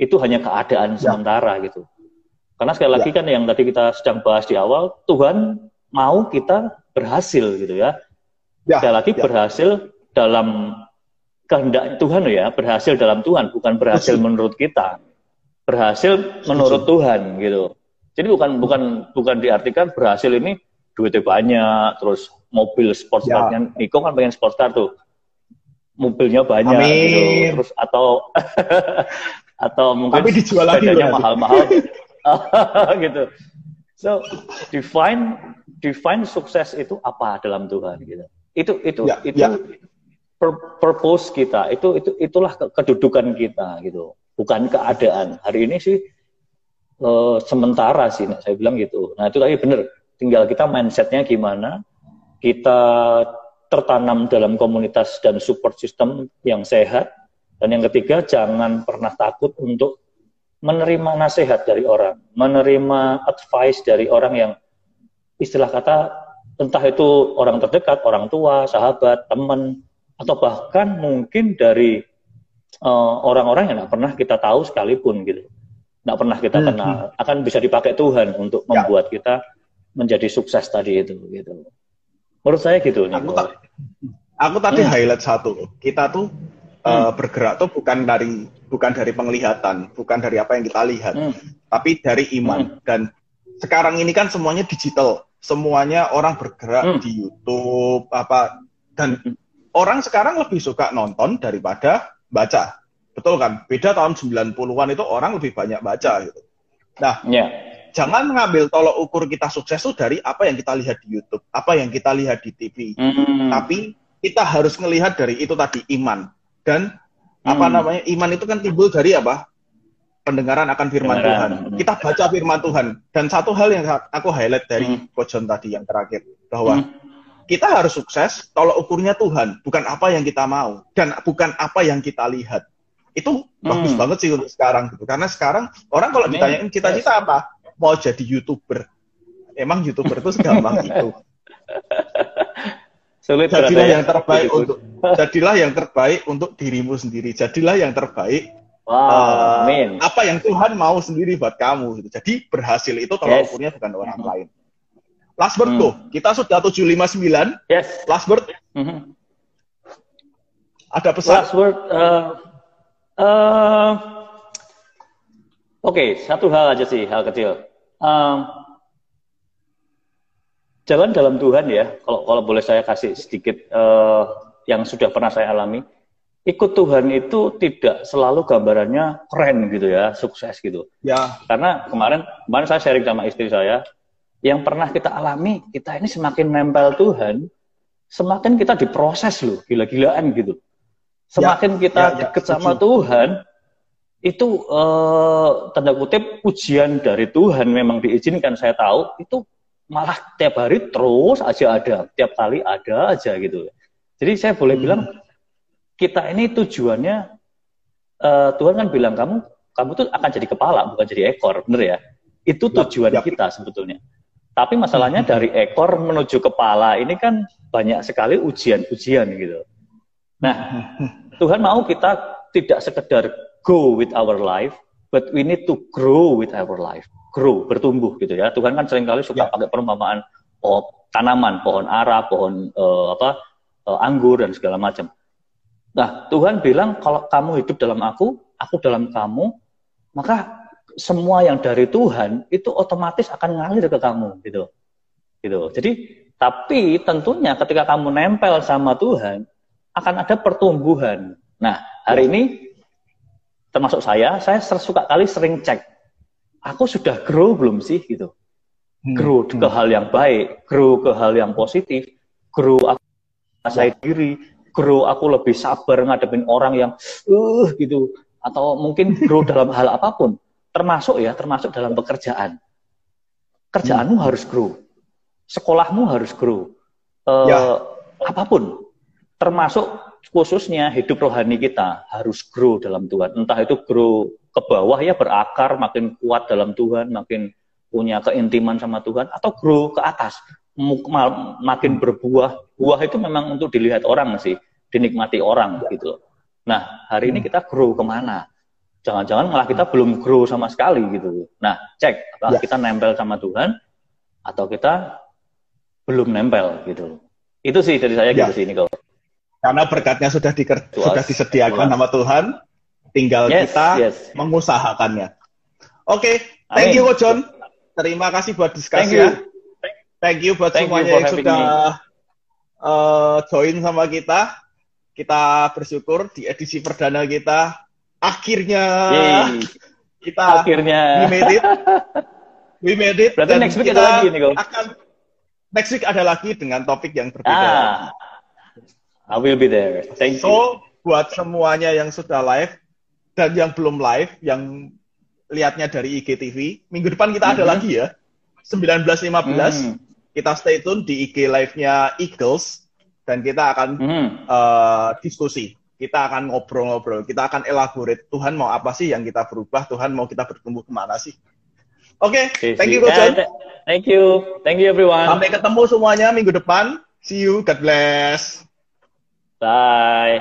Itu hanya keadaan ya. sementara gitu. Karena sekali lagi ya. kan yang tadi kita sedang bahas di awal, Tuhan mau kita berhasil gitu ya. ya. Sekali lagi ya. berhasil dalam kehendak Tuhan ya, berhasil dalam Tuhan, bukan berhasil Betul. menurut kita. Berhasil menurut Betul. Tuhan gitu. Jadi bukan bukan bukan diartikan berhasil ini duitnya banyak, terus mobil sports ya. Niko kan pengen sports car tuh. Mobilnya banyak gitu. Amin. gitu. Terus atau atau mungkin Tapi dijual lagi mahal-mahal gitu. So define define sukses itu apa dalam Tuhan gitu. Itu itu ya, itu ya. purpose kita. Itu itu itulah kedudukan kita gitu. Bukan keadaan. Hari ini sih uh, sementara sih saya bilang gitu. Nah, itu tadi benar tinggal kita mindsetnya gimana kita tertanam dalam komunitas dan support system yang sehat dan yang ketiga jangan pernah takut untuk menerima nasihat dari orang menerima advice dari orang yang istilah kata entah itu orang terdekat, orang tua, sahabat, teman, atau bahkan mungkin dari eh, orang-orang uh, yang tidak pernah kita tahu sekalipun gitu, tidak pernah kita hmm. kenal, akan bisa dipakai Tuhan untuk ya. membuat kita menjadi sukses tadi itu gitu. Menurut saya gitu. Aku, ta aku tadi hmm. highlight satu, kita tuh hmm. uh, bergerak tuh bukan dari bukan dari penglihatan, bukan dari apa yang kita lihat, hmm. tapi dari iman. Hmm. Dan sekarang ini kan semuanya digital, semuanya orang bergerak hmm. di YouTube apa dan hmm. orang sekarang lebih suka nonton daripada baca. Betul kan? Beda tahun 90-an itu orang lebih banyak baca gitu. Nah, yeah. Jangan mengambil tolok ukur kita sukses itu dari apa yang kita lihat di YouTube, apa yang kita lihat di TV. Hmm. Tapi kita harus melihat dari itu tadi iman dan hmm. apa namanya? Iman itu kan timbul dari apa? pendengaran akan firman Tuhan. Kita baca firman Tuhan. Dan satu hal yang aku highlight dari hmm. Coach John tadi yang terakhir, bahwa hmm. kita harus sukses, tolak ukurnya Tuhan, bukan apa yang kita mau, dan bukan apa yang kita lihat. Itu hmm. bagus banget sih untuk sekarang. Gitu. Karena sekarang orang kalau ditanyain cita-cita apa, mau jadi YouTuber. Emang YouTuber itu segampang itu. Sulit jadilah ya. yang terbaik untuk jadilah yang terbaik untuk dirimu sendiri. Jadilah yang terbaik Wow, uh, Apa yang Tuhan mau sendiri buat kamu. Gitu. Jadi berhasil itu tolak yes. ukurnya bukan orang mm -hmm. lain. Last word mm. tuh, kita sudah 759. Yes. Last word. Mm -hmm. Ada pesan? Last word. Uh, uh, Oke, okay, satu hal aja sih, hal kecil. Um, jalan dalam Tuhan ya, kalau kalau boleh saya kasih sedikit uh, yang sudah pernah saya alami ikut Tuhan itu tidak selalu gambarannya keren gitu ya, sukses gitu. Ya. Karena kemarin kemarin saya sharing sama istri saya, yang pernah kita alami, kita ini semakin nempel Tuhan, semakin kita diproses loh, gila-gilaan gitu. Semakin ya, kita ya, ya, deket sama Tuhan, itu eh, tanda kutip ujian dari Tuhan memang diizinkan saya tahu, itu malah tiap hari terus aja ada, tiap kali ada aja gitu. Jadi saya boleh hmm. bilang kita ini tujuannya uh, Tuhan kan bilang kamu kamu tuh akan jadi kepala bukan jadi ekor, bener ya? Itu tujuan ya, ya. kita sebetulnya. Tapi masalahnya dari ekor menuju kepala ini kan banyak sekali ujian-ujian gitu. Nah, Tuhan mau kita tidak sekedar go with our life, but we need to grow with our life. Grow, bertumbuh gitu ya. Tuhan kan sering kali suka ya. pakai perumpamaan oh, tanaman, pohon ara, pohon uh, apa uh, anggur dan segala macam. Nah, Tuhan bilang kalau kamu hidup dalam aku, aku dalam kamu, maka semua yang dari Tuhan itu otomatis akan ngalir ke kamu gitu. Gitu. Jadi tapi tentunya ketika kamu nempel sama Tuhan akan ada pertumbuhan. Nah, hari ini termasuk saya, saya suka kali sering cek. Aku sudah grow belum sih gitu. Hmm, grow ke hmm. hal yang baik, grow ke hal yang positif, grow aku saya diri, grow aku lebih sabar ngadepin orang yang uh gitu atau mungkin grow dalam hal apa pun termasuk ya termasuk dalam pekerjaan kerjaanmu hmm. harus grow sekolahmu harus grow uh, ya. apa pun termasuk khususnya hidup rohani kita harus grow dalam Tuhan entah itu grow ke bawah ya berakar makin kuat dalam Tuhan makin punya keintiman sama Tuhan atau grow ke atas makin berbuah. Buah itu memang untuk dilihat orang sih, dinikmati orang gitu. Nah, hari ini kita grow ke mana? Jangan-jangan malah kita belum grow sama sekali gitu. Nah, cek apakah kita nempel sama Tuhan atau kita belum nempel gitu. Itu sih dari saya ya. gitu sih ini kalau. Karena berkatnya sudah di, sudah disediakan sama Tuhan, tinggal yes, kita yes. mengusahakannya. Oke, okay, thank Amin. you John. Terima kasih buat diskusi ya. Thank you buat Thank semuanya you yang sudah uh, join sama kita. Kita bersyukur di edisi perdana kita akhirnya Yay. kita akhirnya we made it. We made it. Berarti next week ada lagi nih, akan next week ada lagi dengan topik yang berbeda. Ah, I will be there. Thank so, you. So buat semuanya yang sudah live dan yang belum live, yang lihatnya dari IGTV, minggu depan kita mm -hmm. ada lagi ya. 19.15 mm kita stay tune di IG live-nya Eagles dan kita akan hmm. uh, diskusi. Kita akan ngobrol-ngobrol, kita akan elaborate Tuhan mau apa sih yang kita berubah, Tuhan mau kita bertumbuh ke mana sih. Oke, Oke, thank you Coach John. Eh, Thank you. Thank you everyone. Sampai ketemu semuanya minggu depan. See you. God bless. Bye.